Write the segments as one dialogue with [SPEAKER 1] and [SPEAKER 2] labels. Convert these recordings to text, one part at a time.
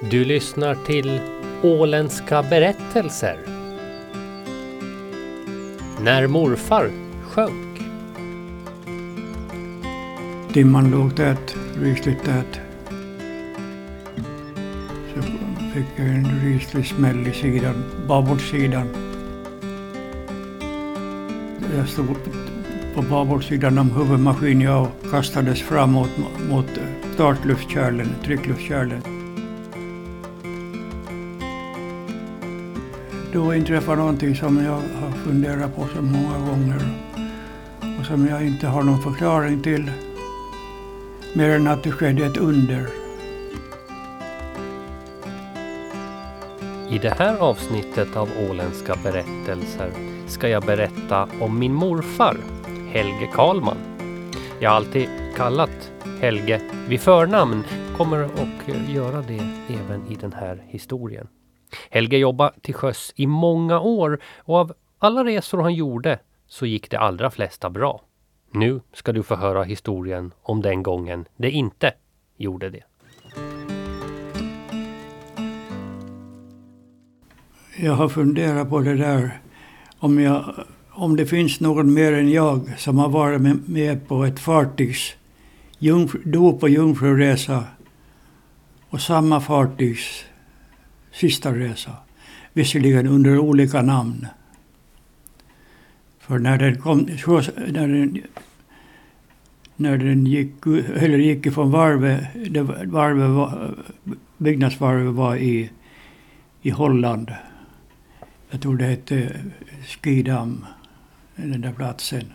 [SPEAKER 1] Du lyssnar till Åländska berättelser. När morfar sjönk.
[SPEAKER 2] Dimman låg tät, rysligt tät. Så fick jag en ryslig smäll i sidan, babordssidan. Jag stod på babordssidan om huvudmaskinen och kastades framåt mot startluftkärlen, tryckluftkärlen. Då inträffar någonting som jag har funderat på så många gånger och som jag inte har någon förklaring till. Mer än att det skedde ett under.
[SPEAKER 1] I det här avsnittet av Åländska berättelser ska jag berätta om min morfar, Helge Karlman. Jag har alltid kallat Helge vid förnamn, kommer att göra det även i den här historien. Helge jobbade till sjöss i många år och av alla resor han gjorde så gick de allra flesta bra. Nu ska du få höra historien om den gången det inte gjorde det.
[SPEAKER 2] Jag har funderat på det där om, jag, om det finns någon mer än jag som har varit med på ett fartygs dop och jungfruresa och samma fartygs sista resa. Visserligen under olika namn. För när den kom, när den, när den gick, eller gick ifrån varvet, det varvet var, byggnadsvarvet var i, i Holland. Jag tror det hette Skidam, den där platsen.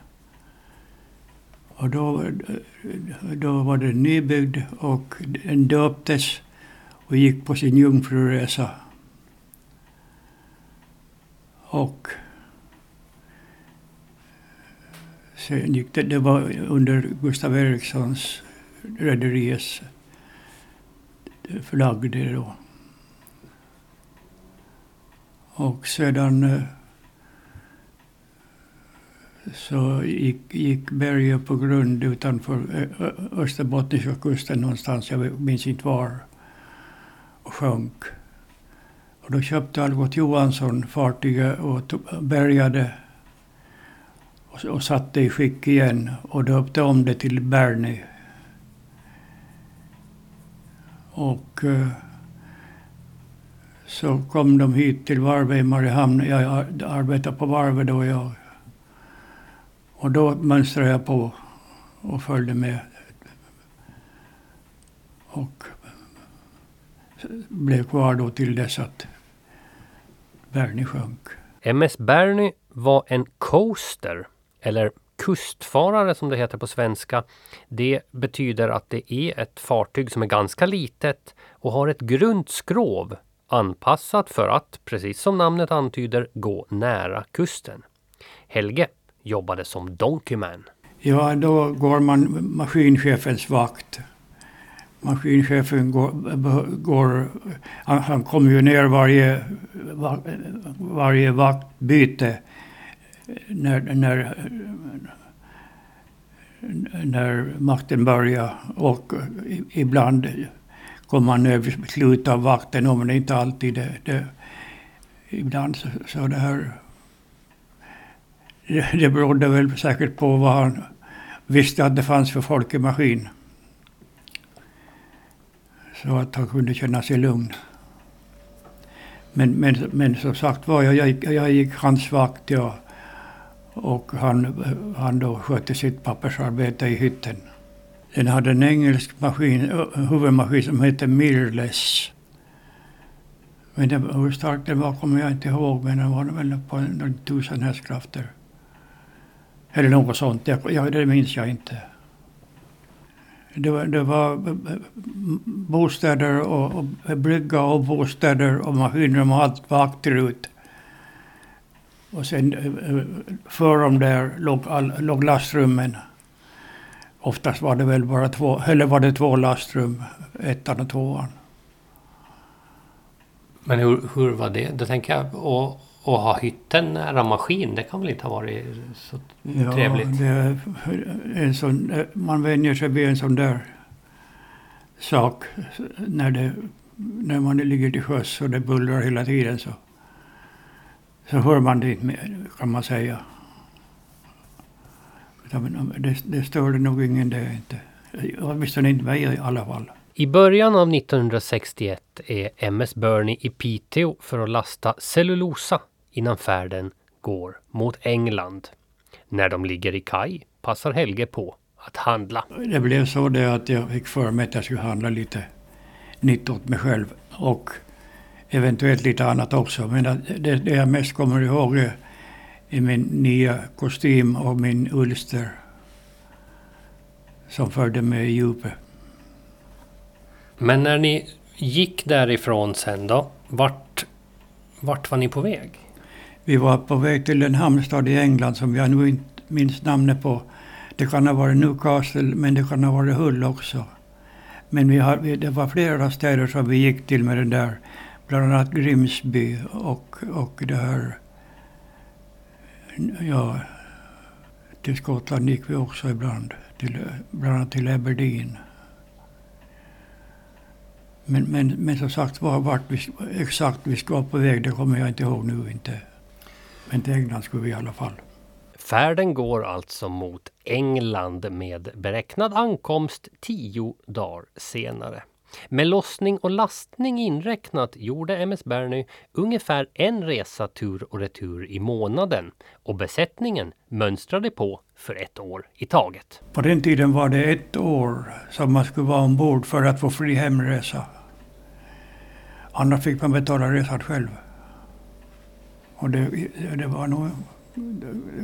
[SPEAKER 2] Och då, då var den nybyggd och den döptes och gick på sin jungfruresa. Och sen gick det, det var under Gustav Erikssons rederiets flagg det då. Och sedan eh, så gick, gick berget på grund utanför eh, österbottniska kusten någonstans, jag minns inte var sjönk. Och då köpte Algot Johansson fartyget och bärgade och, och satte i skick igen och döpte om det till Bernie. Och eh, så kom de hit till varvet i Mariehamn. Jag arbetade på varvet då. Jag, och då mönstrade jag på och följde med. Och blev kvar då till dess att Bernie sjönk.
[SPEAKER 1] MS Bernie var en coaster, eller kustfarare som det heter på svenska. Det betyder att det är ett fartyg som är ganska litet och har ett grunt skrov anpassat för att, precis som namnet antyder, gå nära kusten. Helge jobbade som donkeyman.
[SPEAKER 2] Ja, då går man maskinchefens vakt maskinchefen går, går han, kommer ju ner varje, varje vaktbyte när, när, när makten börjar och ibland kommer han ner vid slutet av vakten, men inte alltid. Det, det, ibland så, så det här det berodde väl säkert på vad han visste att det fanns för folk i maskin. Så att han kunde känna sig lugn. Men, men, men som sagt var, jag, jag, jag gick hans vakt ja, och han, han då skötte sitt pappersarbete i hytten. Den hade en engelsk maskin, huvudmaskin som hette Mirless. Men det, hur stark den var kommer jag inte ihåg, men den var väl på en, tusen hästkrafter. Eller något sånt, jag, jag, det minns jag inte. Det var, det var eh, eh, bostäder och, och brygga och bostäder och maskiner och allt var akterut. Och sen eh, för dem där låg, all, låg lastrummen. Oftast var det väl bara två, eller var det två lastrum, ettan och tvåan.
[SPEAKER 1] Men hur, hur var det? Då tänker jag, och, och ha hytten nära maskin, det kan väl inte ha varit så ja, trevligt?
[SPEAKER 2] Det en sån, man vänjer sig vid en sån där sak när det när man ligger till sjöss och det bullrar hela tiden så, så hör man det inte mer, kan man säga. Det, det störde nog ingen det inte. Åtminstone inte mig i alla fall.
[SPEAKER 1] I början av 1961 är MS Burney i Piteå för att lasta cellulosa innan färden går mot England. När de ligger i kaj passar Helge på att handla.
[SPEAKER 2] Det blev så det att jag fick för mig att jag skulle handla lite nytt åt mig själv och eventuellt lite annat också. Men det, det jag mest kommer ihåg är, är min nya kostym och min ulster som följde med i djupet.
[SPEAKER 1] Men när ni gick därifrån sen då, vart, vart var ni på väg?
[SPEAKER 2] Vi var på väg till en hamnstad i England som jag nu inte minns namnet på. Det kan ha varit Newcastle, men det kan ha varit Hull också. Men vi har, det var flera städer som vi gick till med den där, bland annat Grimsby och, och det här... Ja, till Skottland gick vi också ibland, till, bland annat till Aberdeen. Men, men, men som sagt var, vart vi, exakt vi ska på väg, det kommer jag inte ihåg nu inte. Men till England skulle vi i alla fall.
[SPEAKER 1] Färden går alltså mot England med beräknad ankomst tio dagar senare. Med lossning och lastning inräknat gjorde MS Bernny ungefär en resa tur och retur i månaden och besättningen mönstrade på för ett år i taget.
[SPEAKER 2] På den tiden var det ett år som man skulle vara ombord för att få fri hemresa. Annars fick man betala resan själv. Och det, det var nog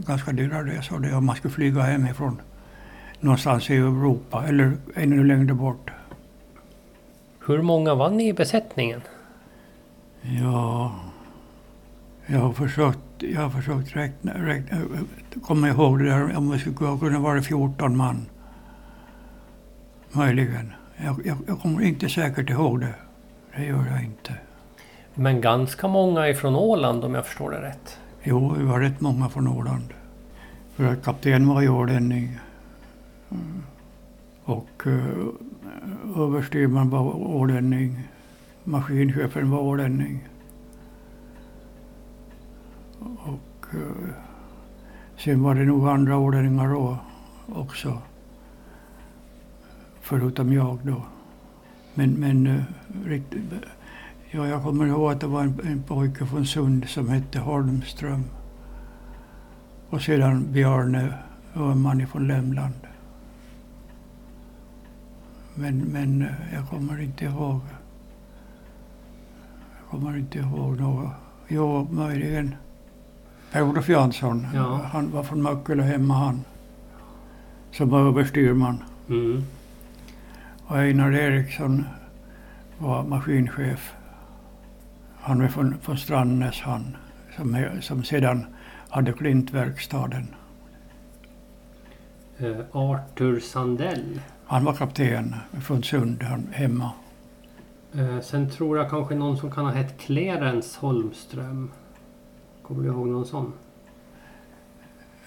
[SPEAKER 2] ganska dyra resor det om man skulle flyga hemifrån någonstans i Europa eller ännu längre bort.
[SPEAKER 1] Hur många var ni i besättningen?
[SPEAKER 2] Ja, jag har försökt, jag har försökt räkna, räkna, komma ihåg det där om det skulle kunna vara 14 man. Möjligen. Jag, jag, jag kommer inte säkert ihåg det. Det gör jag inte.
[SPEAKER 1] Men ganska många ifrån Åland om jag förstår det rätt?
[SPEAKER 2] Jo, vi var rätt många från Åland. För att kapten var ju ålänning. Och uh, överstyrman var ålänning. Maskinchefen var ålänning. Och eh, sen var det nog andra ålänningar då också. Förutom jag då. Men, men eh, riktigt, ja, jag kommer ihåg att det var en, en pojke från Sund som hette Holmström. Och sedan Bjarne Öhman från Lämland. Men, men eh, jag kommer inte ihåg. Jag kommer inte ihåg något. Jo, möjligen Per-Olof Jansson. Ja. Han var från Möckele hemma han. Som var överstyrman. Mm. Och Einar Eriksson var maskinchef. Han var från, från Strandnäs han. Som, som sedan hade Klintverkstaden.
[SPEAKER 1] Uh, Arthur Sandell.
[SPEAKER 2] Han var kapten från Sund han, hemma.
[SPEAKER 1] Uh, sen tror jag kanske någon som kan ha hett Clarence Holmström. Kommer du ihåg någon sån?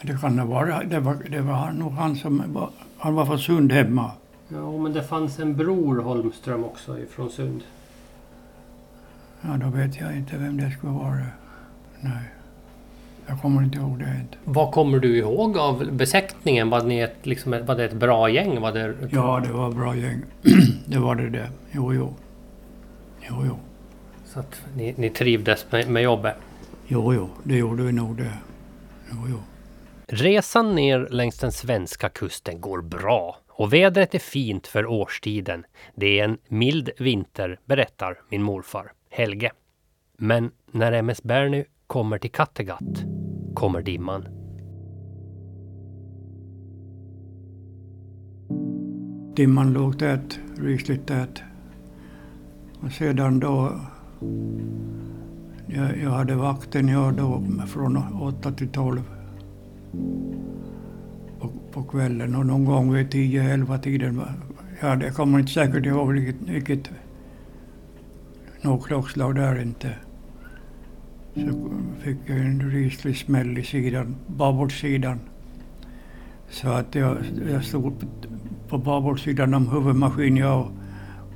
[SPEAKER 2] Det kan det vara. Det var, det var nog han som var, han var från Sund hemma.
[SPEAKER 1] Ja, men det fanns en bror Holmström också ifrån Sund.
[SPEAKER 2] Ja, då vet jag inte vem det skulle vara. Nej. Jag kommer inte ihåg det inte.
[SPEAKER 1] Vad kommer du ihåg av besättningen? Var, ni ett, liksom, var det ett bra gäng? Var det...
[SPEAKER 2] Ja, det var ett bra gäng. det var det det. Jo, jo. Jo, jo.
[SPEAKER 1] Så att ni, ni trivdes med, med jobbet?
[SPEAKER 2] Jo, jo. Det gjorde vi nog det. Jo, jo.
[SPEAKER 1] Resan ner längs den svenska kusten går bra och vädret är fint för årstiden. Det är en mild vinter, berättar min morfar Helge. Men när MS Berny kommer till Kattegatt kommer dimman.
[SPEAKER 2] Dimman låg tät, rysligt tät. Och sedan då... Jag, jag hade vakten jag då från 8 till 12 på, på kvällen och någon gång vid 10-11 tiden. Ja, jag kommer inte säkert ihåg vilket, vilket något klockslag där inte så fick jag en ryslig smäll i sidan, babordssidan. Så att jag, jag stod på babordssidan om huvudmaskinen jag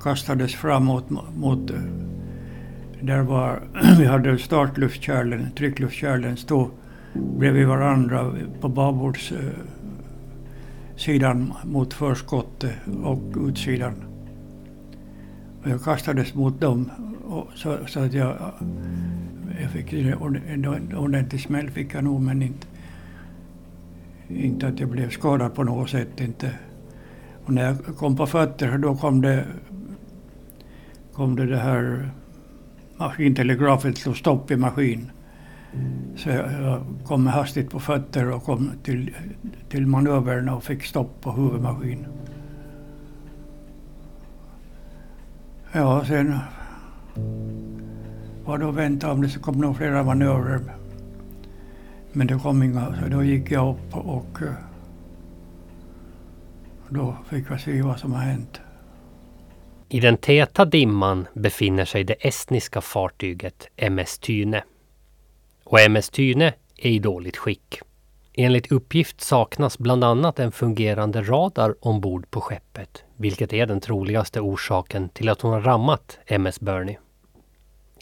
[SPEAKER 2] kastades framåt mot... Där var... Vi hade startluftkärlen, tryckluftkärlen stod bredvid varandra på babordssidan eh, mot förskottet och utsidan. Och jag kastades mot dem och så, så att jag, jag fick en ordentlig smäll fick jag nog men inte, inte att jag blev skadad på något sätt. Inte. Och när jag kom på fötter då kom det, kom det, det här maskintelegrafet slog stopp i maskin. Så jag kom hastigt på fötter och kom till, till manövern och fick stopp på huvudmaskinen. Ja, sen var det att vänta om det så kom några flera manövrer. Men det kom inga, så då gick jag upp och eh, då fick jag se vad som har hänt.
[SPEAKER 1] I den täta dimman befinner sig det estniska fartyget MS Tyne. Och MS Tyne är i dåligt skick. Enligt uppgift saknas bland annat en fungerande radar ombord på skeppet, vilket är den troligaste orsaken till att hon har rammat MS Bernie.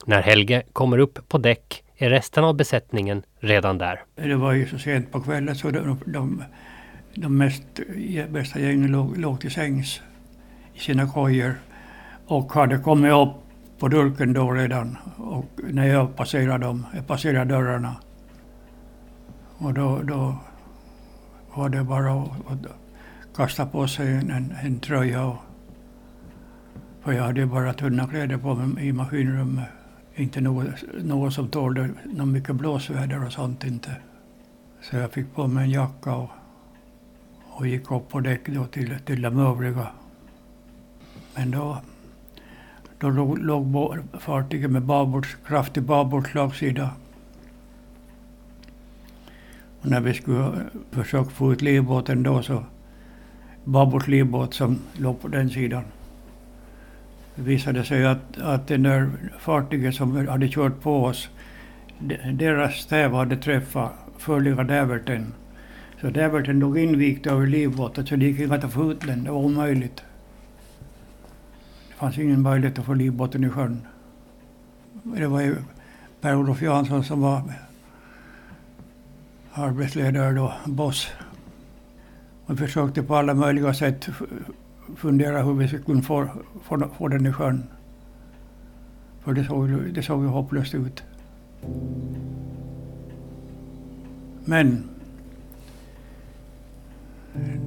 [SPEAKER 1] När Helge kommer upp på däck är resten av besättningen redan där.
[SPEAKER 2] Det var ju så sent på kvällen så de, de, de mest, bästa gängen låg, låg till sängs i sina kojor och hade kommit upp på dulken då redan. Och när jag passerade dem, jag passerade dörrarna. Och då, då var det bara att, kasta på sig en, en, en tröja. Och, för jag hade bara tunna kläder på mig i maskinrummet. Inte något, något som tålde något mycket blåsväder och sånt inte. Så jag fick på mig en jacka och, och gick upp på däck då till, till de övriga. Men då då låg, låg fartyget med babords, kraftig babordslagsida. När vi skulle försöka få ut livbåten då så babords livbåt som låg på den sidan. Det visade sig att, att det där fartyget som hade kört på oss, deras stäv hade träffat förliga däverten. Så däverten låg invikt över livbåten så det gick inte att få ut den, det var omöjligt. Det fanns ingen möjlighet att få livbåten i sjön. Det var ju Per-Olof Jansson som var arbetsledare då, boss. Vi försökte på alla möjliga sätt fundera hur vi skulle kunna få, få, få den i sjön. För det såg, det såg ju hopplöst ut. Men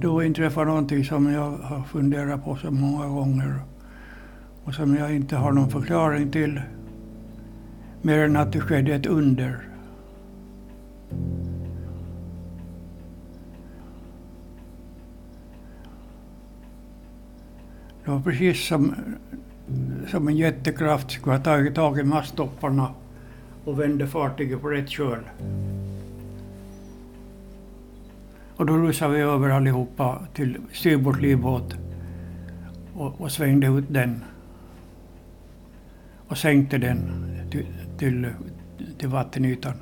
[SPEAKER 2] då inträffade någonting som jag har funderat på så många gånger och som jag inte har någon förklaring till. Mer än att det skedde ett under. Det var precis som, som en jättekraft skulle ha tagit tag i masttopparna och vände fartyget på rätt köl. Och då rusade vi över allihopa till styrbord livbåt och, och svängde ut den och sänkte den till, till, till vattenytan.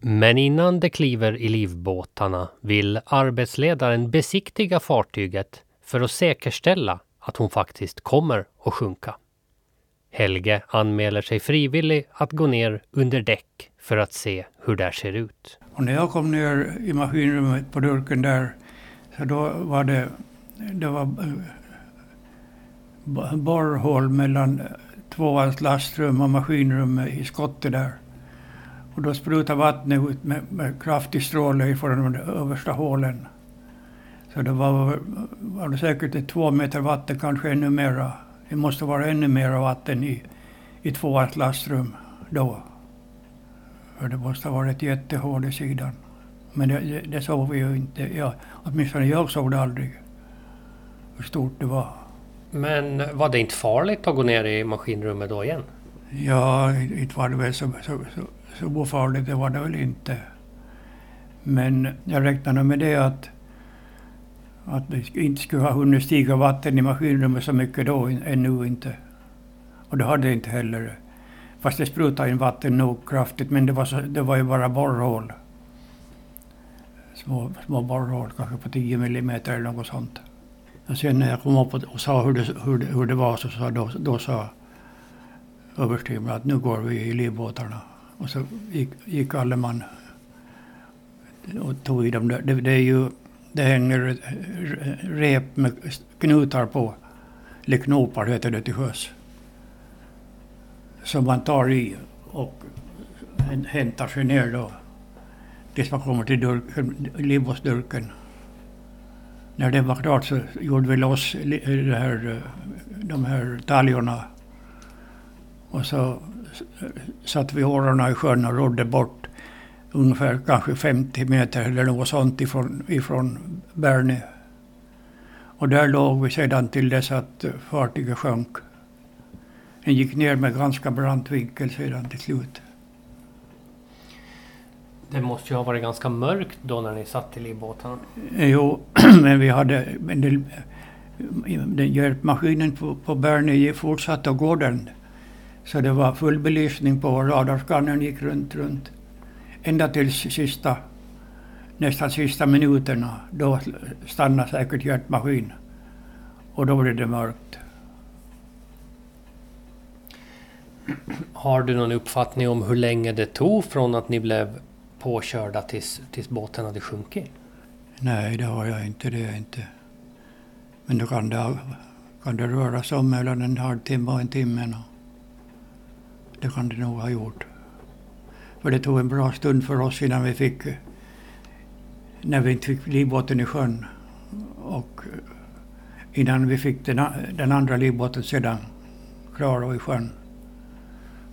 [SPEAKER 1] Men innan de kliver i livbåtarna vill arbetsledaren besiktiga fartyget för att säkerställa att hon faktiskt kommer att sjunka. Helge anmäler sig frivillig att gå ner under däck för att se hur det ser ut.
[SPEAKER 2] Och när jag kom ner i maskinrummet på durken där, så då var det, det var eh, borrhål mellan tvåans lastrum och maskinrummet i skottet där. Och då sprutade vattnet ut med, med kraftig stråle från de översta hålen. Så det var, var det säkert ett två meter vatten, kanske ännu mera. Det måste vara ännu mera vatten i, i tvåans lastrum då. För det måste ha varit ett jättehål i sidan. Men det, det såg vi ju inte. Ja, åtminstone jag såg det aldrig. Hur stort det var.
[SPEAKER 1] Men var det inte farligt att gå ner i maskinrummet då igen?
[SPEAKER 2] Ja, inte var det väl så, så, så, så ofarligt, det var det väl inte. Men jag räknade med det att, att det inte skulle ha hunnit stiga vatten i maskinrummet så mycket då, ännu inte. Och det hade det inte heller. Fast det sprutade in vatten nog kraftigt, men det var, så, det var ju bara borrhål. Små, små borrhål, kanske på 10 millimeter eller något sånt. Och sen när jag kom upp och sa hur det, hur det, hur det var så sa, då, då sa överstyrman att nu går vi i livbåtarna. Och så gick, gick alle man och tog i dem. Det, det är ju, det hänger rep med knutar på, eller knopar heter det till sjöss. Som man tar i och hämtar sig ner då. Tills man kommer till livbåtsdurken. När det var klart så gjorde vi loss det här, de här taljorna. Och så satte vi årorna i sjön och rodde bort ungefär kanske 50 meter eller något sånt ifrån, ifrån Bärnö. Och där låg vi sedan till dess att fartyget sjönk. Den gick ner med ganska brant vinkel sedan till slut.
[SPEAKER 1] Det måste ju ha varit ganska mörkt då när ni satt i livbåtarna.
[SPEAKER 2] Jo, men vi hade... Men det, den hjälpmaskinen på, på Bärnö fortsatte att gå den. Så det var full belysning på radarskannern gick runt, runt. Ända till sista, nästan sista minuterna. Då stannade säkert hjälpmaskinen. Och då blev det mörkt.
[SPEAKER 1] Har du någon uppfattning om hur länge det tog från att ni blev påkörda tills, tills båten hade sjunkit?
[SPEAKER 2] Nej, det har jag inte. Det är inte. Men då kan det, kan det röra sig om mellan en halvtimme och en timme. Det kan det nog ha gjort. För det tog en bra stund för oss innan vi fick, eh, när vi inte fick livbåten i sjön. Och eh, innan vi fick den, den andra livbåten sedan klar och i sjön.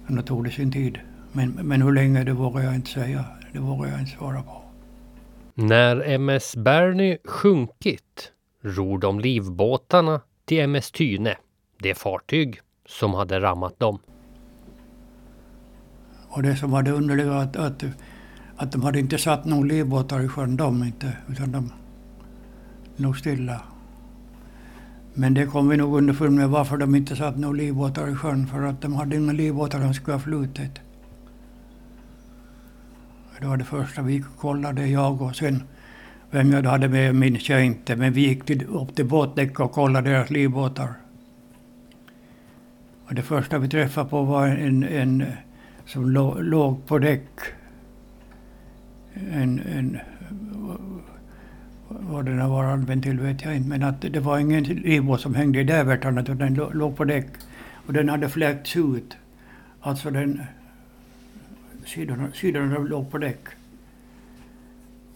[SPEAKER 2] Men då tog det sin tid. Men, men hur länge det vågar jag inte säga. Det vågar jag inte svara på.
[SPEAKER 1] När MS Berny sjunkit ror de livbåtarna till MS Tyne, det fartyg som hade rammat dem.
[SPEAKER 2] Och det som var det underliga var att, att, att de hade inte satt några livbåtar i sjön, de inte, utan de låg stilla. Men det kom vi nog underfund med varför de inte satt några livbåtar i sjön, för att de hade inga livbåtar de skulle ha flutit. Det var det första vi kollade, jag och sen vem jag hade med minns jag inte, men vi gick till, upp till båtdäck och kollade deras livbåtar. Och det första vi träffade på var en, en som låg på däck. En, en, vad den var använd till vet jag inte, men att det var ingen livbåt som hängde i dävertarna utan den låg på däck. Och den hade fläkts ut. Alltså den sidorna, sidorna låg på däck.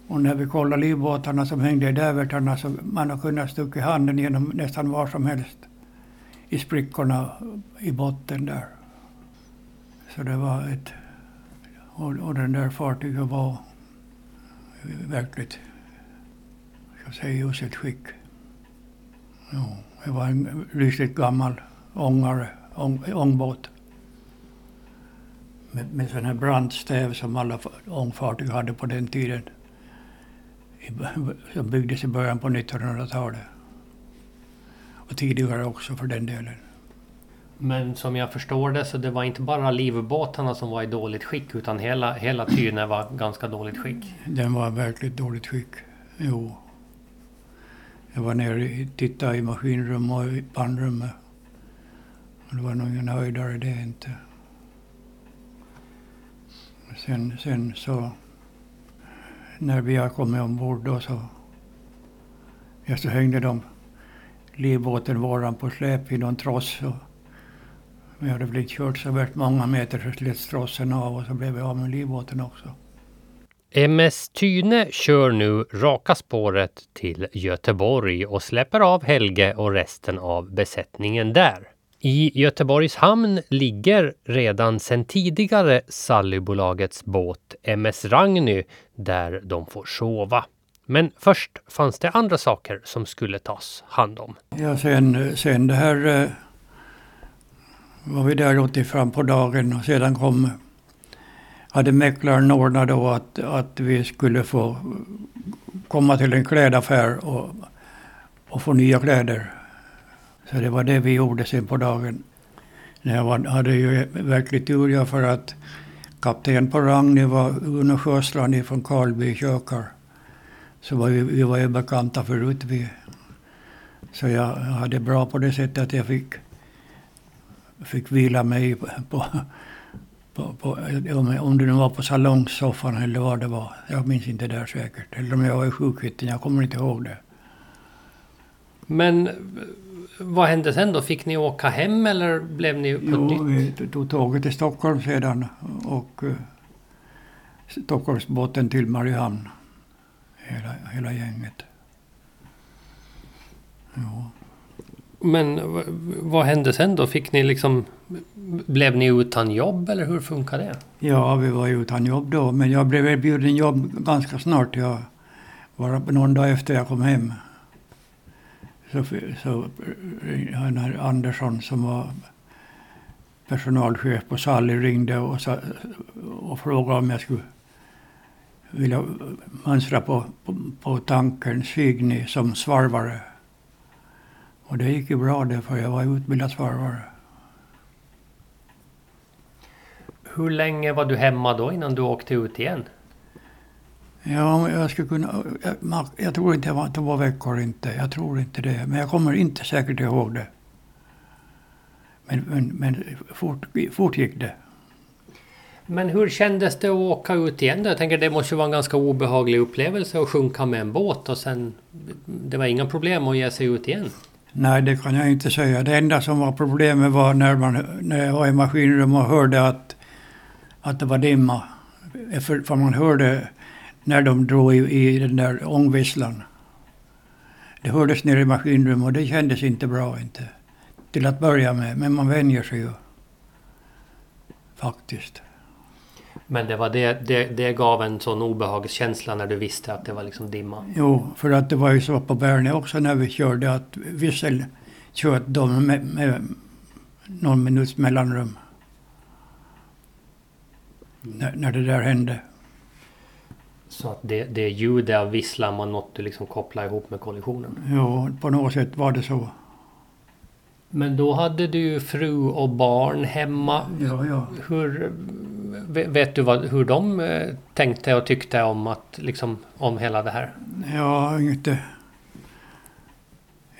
[SPEAKER 2] Och när vi kollade livbåtarna som hängde i dävertarna så man har kunnat sticka handen genom nästan var som helst i sprickorna i botten där. Så det var ett... Och, och den där fartyget var verkligt, ska säga, i uselt skick. Ja, det var en rysligt gammal ångare, ång, ångbåt. Med, med sån här brandstäv som alla ångfartyg hade på den tiden. Som byggdes i början på 1900-talet. Och tidigare också för den delen.
[SPEAKER 1] Men som jag förstår det så det var inte bara livbåtarna som var i dåligt skick utan hela, hela Tyne var ganska dåligt skick.
[SPEAKER 2] Den var verkligt dåligt skick. Jo. Jag var nere och tittade i maskinrum och i pannrummet. Det var nog ingen höjdare det inte. Sen, sen så när vi har kommit ombord då så, ja, så hängde de livbåten våran på släp i någon tross. Och, vi hade blivit kört så värst många meter så slet strossen av och så blev vi av med livbåten också.
[SPEAKER 1] MS Tyne kör nu raka spåret till Göteborg och släpper av Helge och resten av besättningen där. I Göteborgs hamn ligger redan sedan tidigare Sallybolagets båt MS Ragny där de får sova. Men först fanns det andra saker som skulle tas hand om.
[SPEAKER 2] Ja, sen, sen det här eh, var vi där åt fram på dagen och sedan kom, hade mäklaren ordnat då att, att vi skulle få komma till en klädaffär och, och få nya kläder. Så det var det vi gjorde sen på dagen. Jag var, hade ju verkligt tur för att kapten på Ragni var Uno Sjöstrand från Karlby kökar. Så var vi, vi var ju bekanta förut vi. Så jag hade bra på det sättet att jag fick, fick vila mig på, på, på, om, det nu var på salongssoffan eller vad det var. Jag minns inte där säkert. Eller om jag var i sjukhytten, jag kommer inte ihåg det.
[SPEAKER 1] Men vad hände sen då? Fick ni åka hem eller blev ni på
[SPEAKER 2] Jo,
[SPEAKER 1] nytt?
[SPEAKER 2] vi tog tåget till Stockholm sedan och uh, Stockholmsbåten till Mariehamn. Hela, hela gänget. Ja.
[SPEAKER 1] Men vad hände sen då? Fick ni liksom... Blev ni utan jobb eller hur funkar det?
[SPEAKER 2] ja, vi var utan jobb då, men jag blev erbjuden jobb ganska snart. Jag var någon dag efter jag kom hem. Så, så här Andersson som var personalchef på Sally ringde och, sa, och frågade om jag skulle vilja mönstra på, på, på tanken Signy som svarvare. Och det gick ju bra det, för jag var utbildad svarvare.
[SPEAKER 1] Hur länge var du hemma då innan du åkte ut igen?
[SPEAKER 2] Ja, jag skulle kunna... Jag, jag tror inte det var veckor inte. Jag tror inte det. Men jag kommer inte säkert ihåg det. Men, men, men fort, fort gick det.
[SPEAKER 1] Men hur kändes det att åka ut igen då? Jag tänker det måste ju vara en ganska obehaglig upplevelse att sjunka med en båt och sen... Det var inga problem att ge sig ut igen.
[SPEAKER 2] Nej, det kan jag inte säga. Det enda som var problemet var när, man, när jag var i maskinrummet och hörde att, att det var dimma. För, för man hörde när de drog i, i den där ångvisslan. Det hördes nere i maskinrummet och det kändes inte bra inte. Till att börja med, men man vänjer sig ju. Faktiskt.
[SPEAKER 1] Men det var det, det, det gav en sån obehagskänsla när du visste att det var liksom dimma.
[SPEAKER 2] Jo, för att det var ju så på Bärne också när vi körde att vissel kört de med, med någon minuts mellanrum. När, när det där hände.
[SPEAKER 1] Så att det, det ljudet av visslan man måste liksom koppla ihop med kollisionen.
[SPEAKER 2] Jo, på något sätt var det så.
[SPEAKER 1] Men då hade du ju fru och barn hemma.
[SPEAKER 2] Ja, ja.
[SPEAKER 1] Hur, ve- vet du vad, hur de eh, tänkte och tyckte om, att, liksom, om hela det här?
[SPEAKER 2] Ja, inte...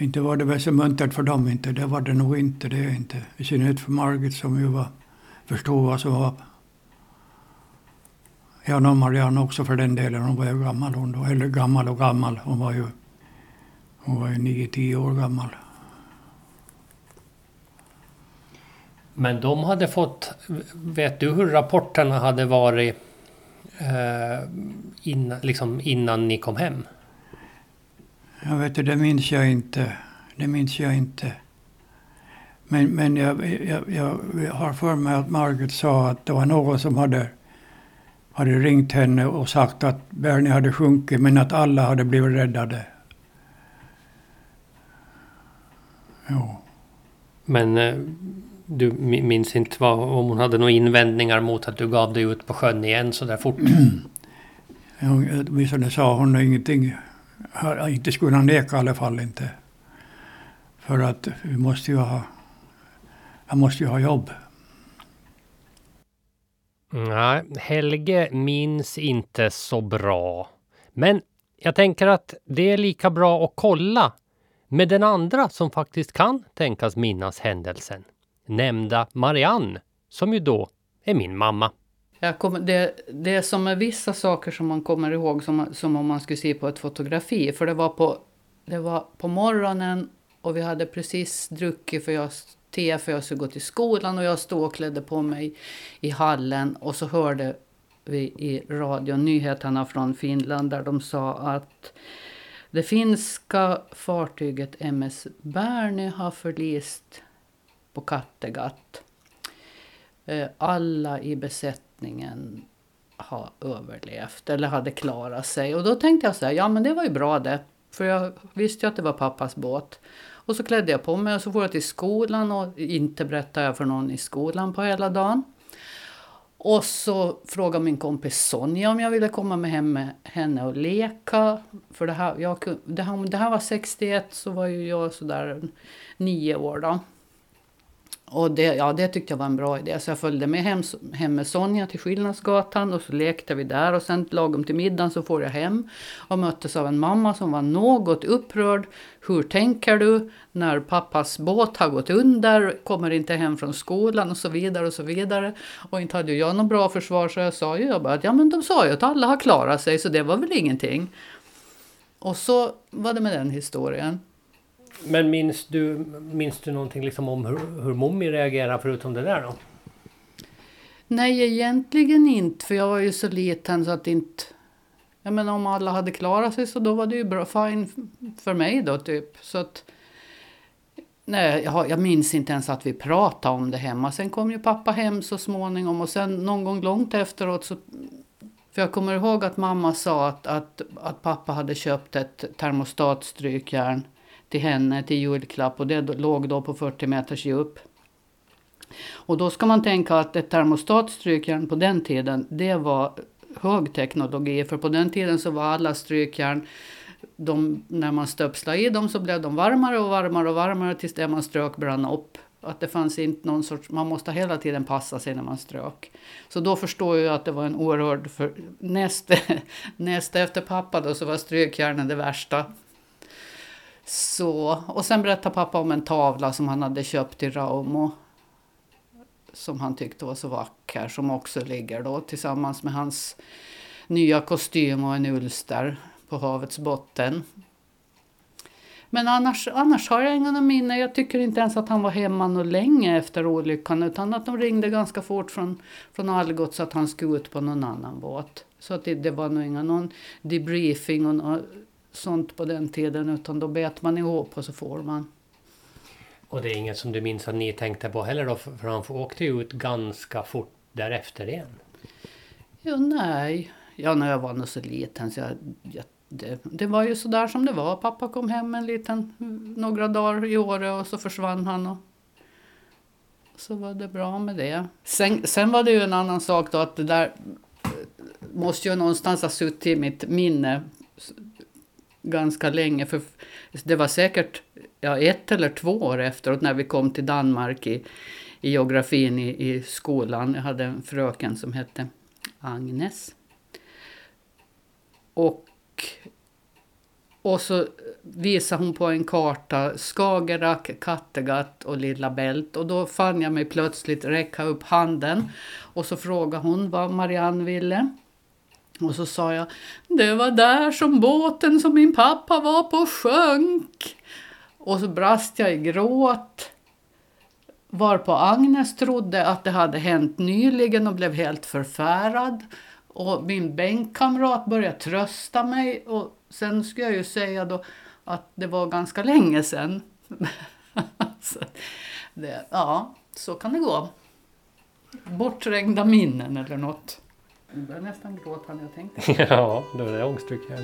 [SPEAKER 2] Inte var det väl så muntert för dem inte. Det var det nog inte. Det inte. I synnerhet för Margit som ju var, förstod vad som var... Ja, och Marianne också för den delen. Hon var ju gammal hon då. Eller gammal och gammal. Hon var ju... Hon var ju nio, tio år gammal.
[SPEAKER 1] Men de hade fått... Vet du hur rapporterna hade varit eh, innan, liksom innan ni kom hem?
[SPEAKER 2] Jag vet inte, det minns jag inte. Det minns jag inte. Men, men jag, jag, jag har för mig att Margit sa att det var någon som hade, hade ringt henne och sagt att Bernie hade sjunkit men att alla hade blivit räddade. Jo.
[SPEAKER 1] Men eh, du mi- minns inte vad, om hon hade några invändningar mot att du gav dig ut på sjön igen så där fort?
[SPEAKER 2] Åtminstone sa hon ingenting. Inte skulle han neka i alla fall inte. För att vi måste ju ha... Jag måste ju ha jobb.
[SPEAKER 1] Nej, Helge minns inte så bra. Men jag tänker att det är lika bra att kolla med den andra som faktiskt kan tänkas minnas händelsen. Nämnda Marianne, som ju då är min mamma.
[SPEAKER 3] Jag kommer, det, det är som med vissa saker som man kommer ihåg som, som om man skulle se på ett fotografi. För det var, på, det var på morgonen och vi hade precis druckit för jag, te för jag skulle gå till skolan och jag stod och klädde på mig i hallen och så hörde vi i radion nyheterna från Finland där de sa att det finska fartyget MS Berny har förlist på Kattegatt. Eh, alla i besättningen har överlevt eller hade klarat sig. Och då tänkte jag så här, ja men det var ju bra det. För jag visste ju att det var pappas båt. Och så klädde jag på mig och så får jag till skolan och inte berättade jag för någon i skolan på hela dagen. Och så frågade min kompis Sonja om jag ville komma med hem med henne och leka. För det här, jag, det här, det här var 61 så var ju jag sådär nio år då. Och det, ja, det tyckte jag var en bra idé. Så jag följde med hem, hem med Sonja till Skillnadsgatan och så lekte vi där. Och sen lagom till middagen så får jag hem och möttes av en mamma som var något upprörd. Hur tänker du när pappas båt har gått under, kommer inte hem från skolan och så vidare och så vidare. Och inte hade jag något bra försvar så jag sa ju jag bara att ja men de sa ju att alla har klarat sig så det var väl ingenting. Och så var det med den historien.
[SPEAKER 1] Men minns du, minns du någonting liksom om hur, hur Mommi reagerar förutom det där då?
[SPEAKER 3] Nej, egentligen inte. För jag var ju så liten så att inte... Jag menar om alla hade klarat sig så då var det ju bra, fine för mig då typ. Så att... Nej, jag, jag minns inte ens att vi pratade om det hemma. Sen kom ju pappa hem så småningom och sen någon gång långt efteråt så... För jag kommer ihåg att mamma sa att, att, att pappa hade köpt ett termostatstrykjärn till henne till julklapp och det låg då på 40 meters djup. Och då ska man tänka att ett termostatstrykjärn på den tiden, det var högteknologi. För på den tiden så var alla strykjärn, de, när man stöpslade i dem så blev de varmare och varmare och varmare tills det man strök brann upp. Att det fanns inte någon sorts, man måste hela tiden passa sig när man strök. Så då förstår jag att det var en oerhörd, för näst, näst efter pappa då så var strykjärnen det värsta. Så, och sen berättade pappa om en tavla som han hade köpt i Raumo. Som han tyckte var så vacker, som också ligger då tillsammans med hans nya kostym och en ulster på havets botten. Men annars, annars har jag inga minne. Jag tycker inte ens att han var hemma något länge efter olyckan utan att de ringde ganska fort från, från Algots att han skulle ut på någon annan båt. Så att det, det var nog inga någon debriefing och någon, sånt på den tiden utan då bet man ihop och så får man.
[SPEAKER 1] Och det är inget som du minns att ni tänkte på heller då? För han åkte ju ut ganska fort därefter igen.
[SPEAKER 3] Ja, nej. Ja, när jag var nog så liten så jag, jag det, det, var ju så där som det var. Pappa kom hem en liten, några dagar i Åre och så försvann han. Och så var det bra med det. Sen, sen var det ju en annan sak då att det där måste ju någonstans ha suttit i mitt minne ganska länge. För det var säkert ja, ett eller två år efteråt när vi kom till Danmark i, i geografin i, i skolan. Jag hade en fröken som hette Agnes. Och, och så visade hon på en karta Skagerrak, Kattegatt och Lilla Bält. Och då fann jag mig plötsligt räcka upp handen. Och så frågade hon vad Marianne ville. Och så sa jag, det var där som båten som min pappa var på sjönk. Och så brast jag i gråt. Varpå Agnes trodde att det hade hänt nyligen och blev helt förfärad. Och min bänkkamrat började trösta mig. Och sen skulle jag ju säga då att det var ganska länge sedan. så, det, ja, så kan det gå. Bortträngda minnen eller något. Nu börjar nästan gråta när jag tänkte.
[SPEAKER 1] ja, då är det ångestryck här.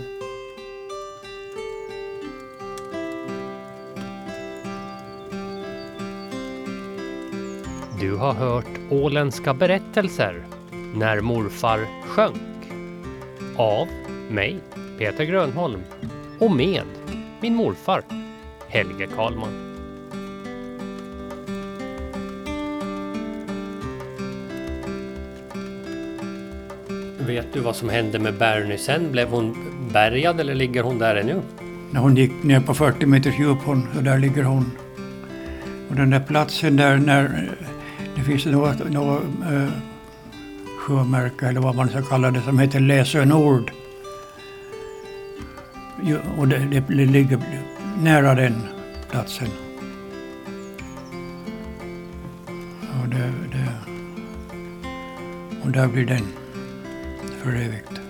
[SPEAKER 1] Du har hört Åländska berättelser När morfar sjönk av mig, Peter Grönholm och med min morfar, Helge Karlman. Vet du vad som hände med Bernie sen? Blev hon bärgad eller ligger hon där ännu?
[SPEAKER 2] När hon gick ner på 40 meters djup, hon, och där ligger hon. Och den där platsen där, när det finns något, något eh, sjömärke eller vad man ska kalla det som heter Läsö Nord. Och det, det, det ligger nära den platsen. Och, det, det, och där blir den för evigt.